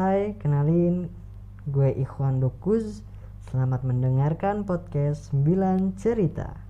Hai, kenalin gue Ikhwan Dokuz. Selamat mendengarkan podcast 9 Cerita.